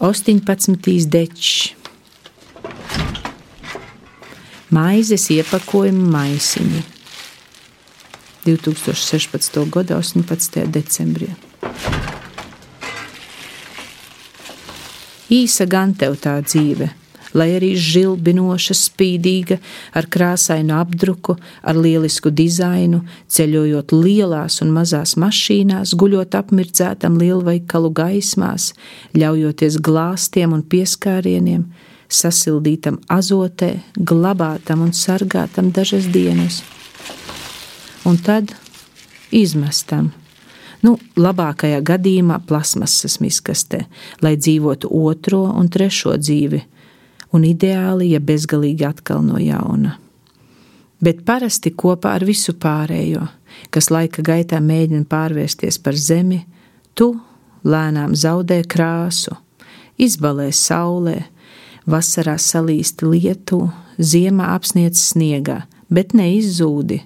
18. dečs, maizes iepakojuma maisiņi. 2016. gada 18. decembrī. Īsa gan tev tā dzīve, lai arī žilbinoša, spīdīga, ar krāsainu apdruku, ar lielisku dizainu, ceļojot lielās un mazās mašīnās, guļot apmirdzētam lielveikalu gaismās, ļaujoties glāstiem un pieskārieniem, sasildītam azotē, glabātam un sargātam dažas dienas, un tad izmestam. Nu, labākajā gadījumā plasmasas miskastē, lai dzīvotu otro un trešo dzīvi, un ideāli, ja bezgalīgi atkal no jauna. Bet parasti kopā ar visu pārējo, kas laika gaitā mēģina pārvērsties par zemi, tu lēnām zaudē krāsu, izbalē saulē, vasarā salīsti lietu, ziemā apsniedz sniegā, bet neizzūdi.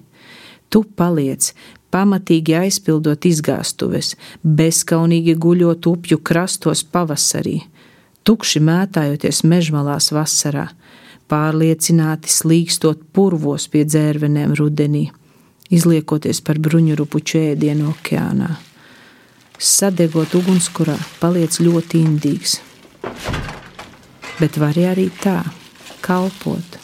Tu paliec, pamatīgi aizpildot izgāstuves, bezskaunīgi guļot upju krastos pavasarī, tukši mētājoties mežmalās vasarā, pārliecināti slīkstot purvos pie dzērvenēm rudenī, izliekoties par bruņurupuču ēdienu okeānā. Sadegot ugunskurā, paliec ļoti indīgs. Bet var arī tā, kalpot,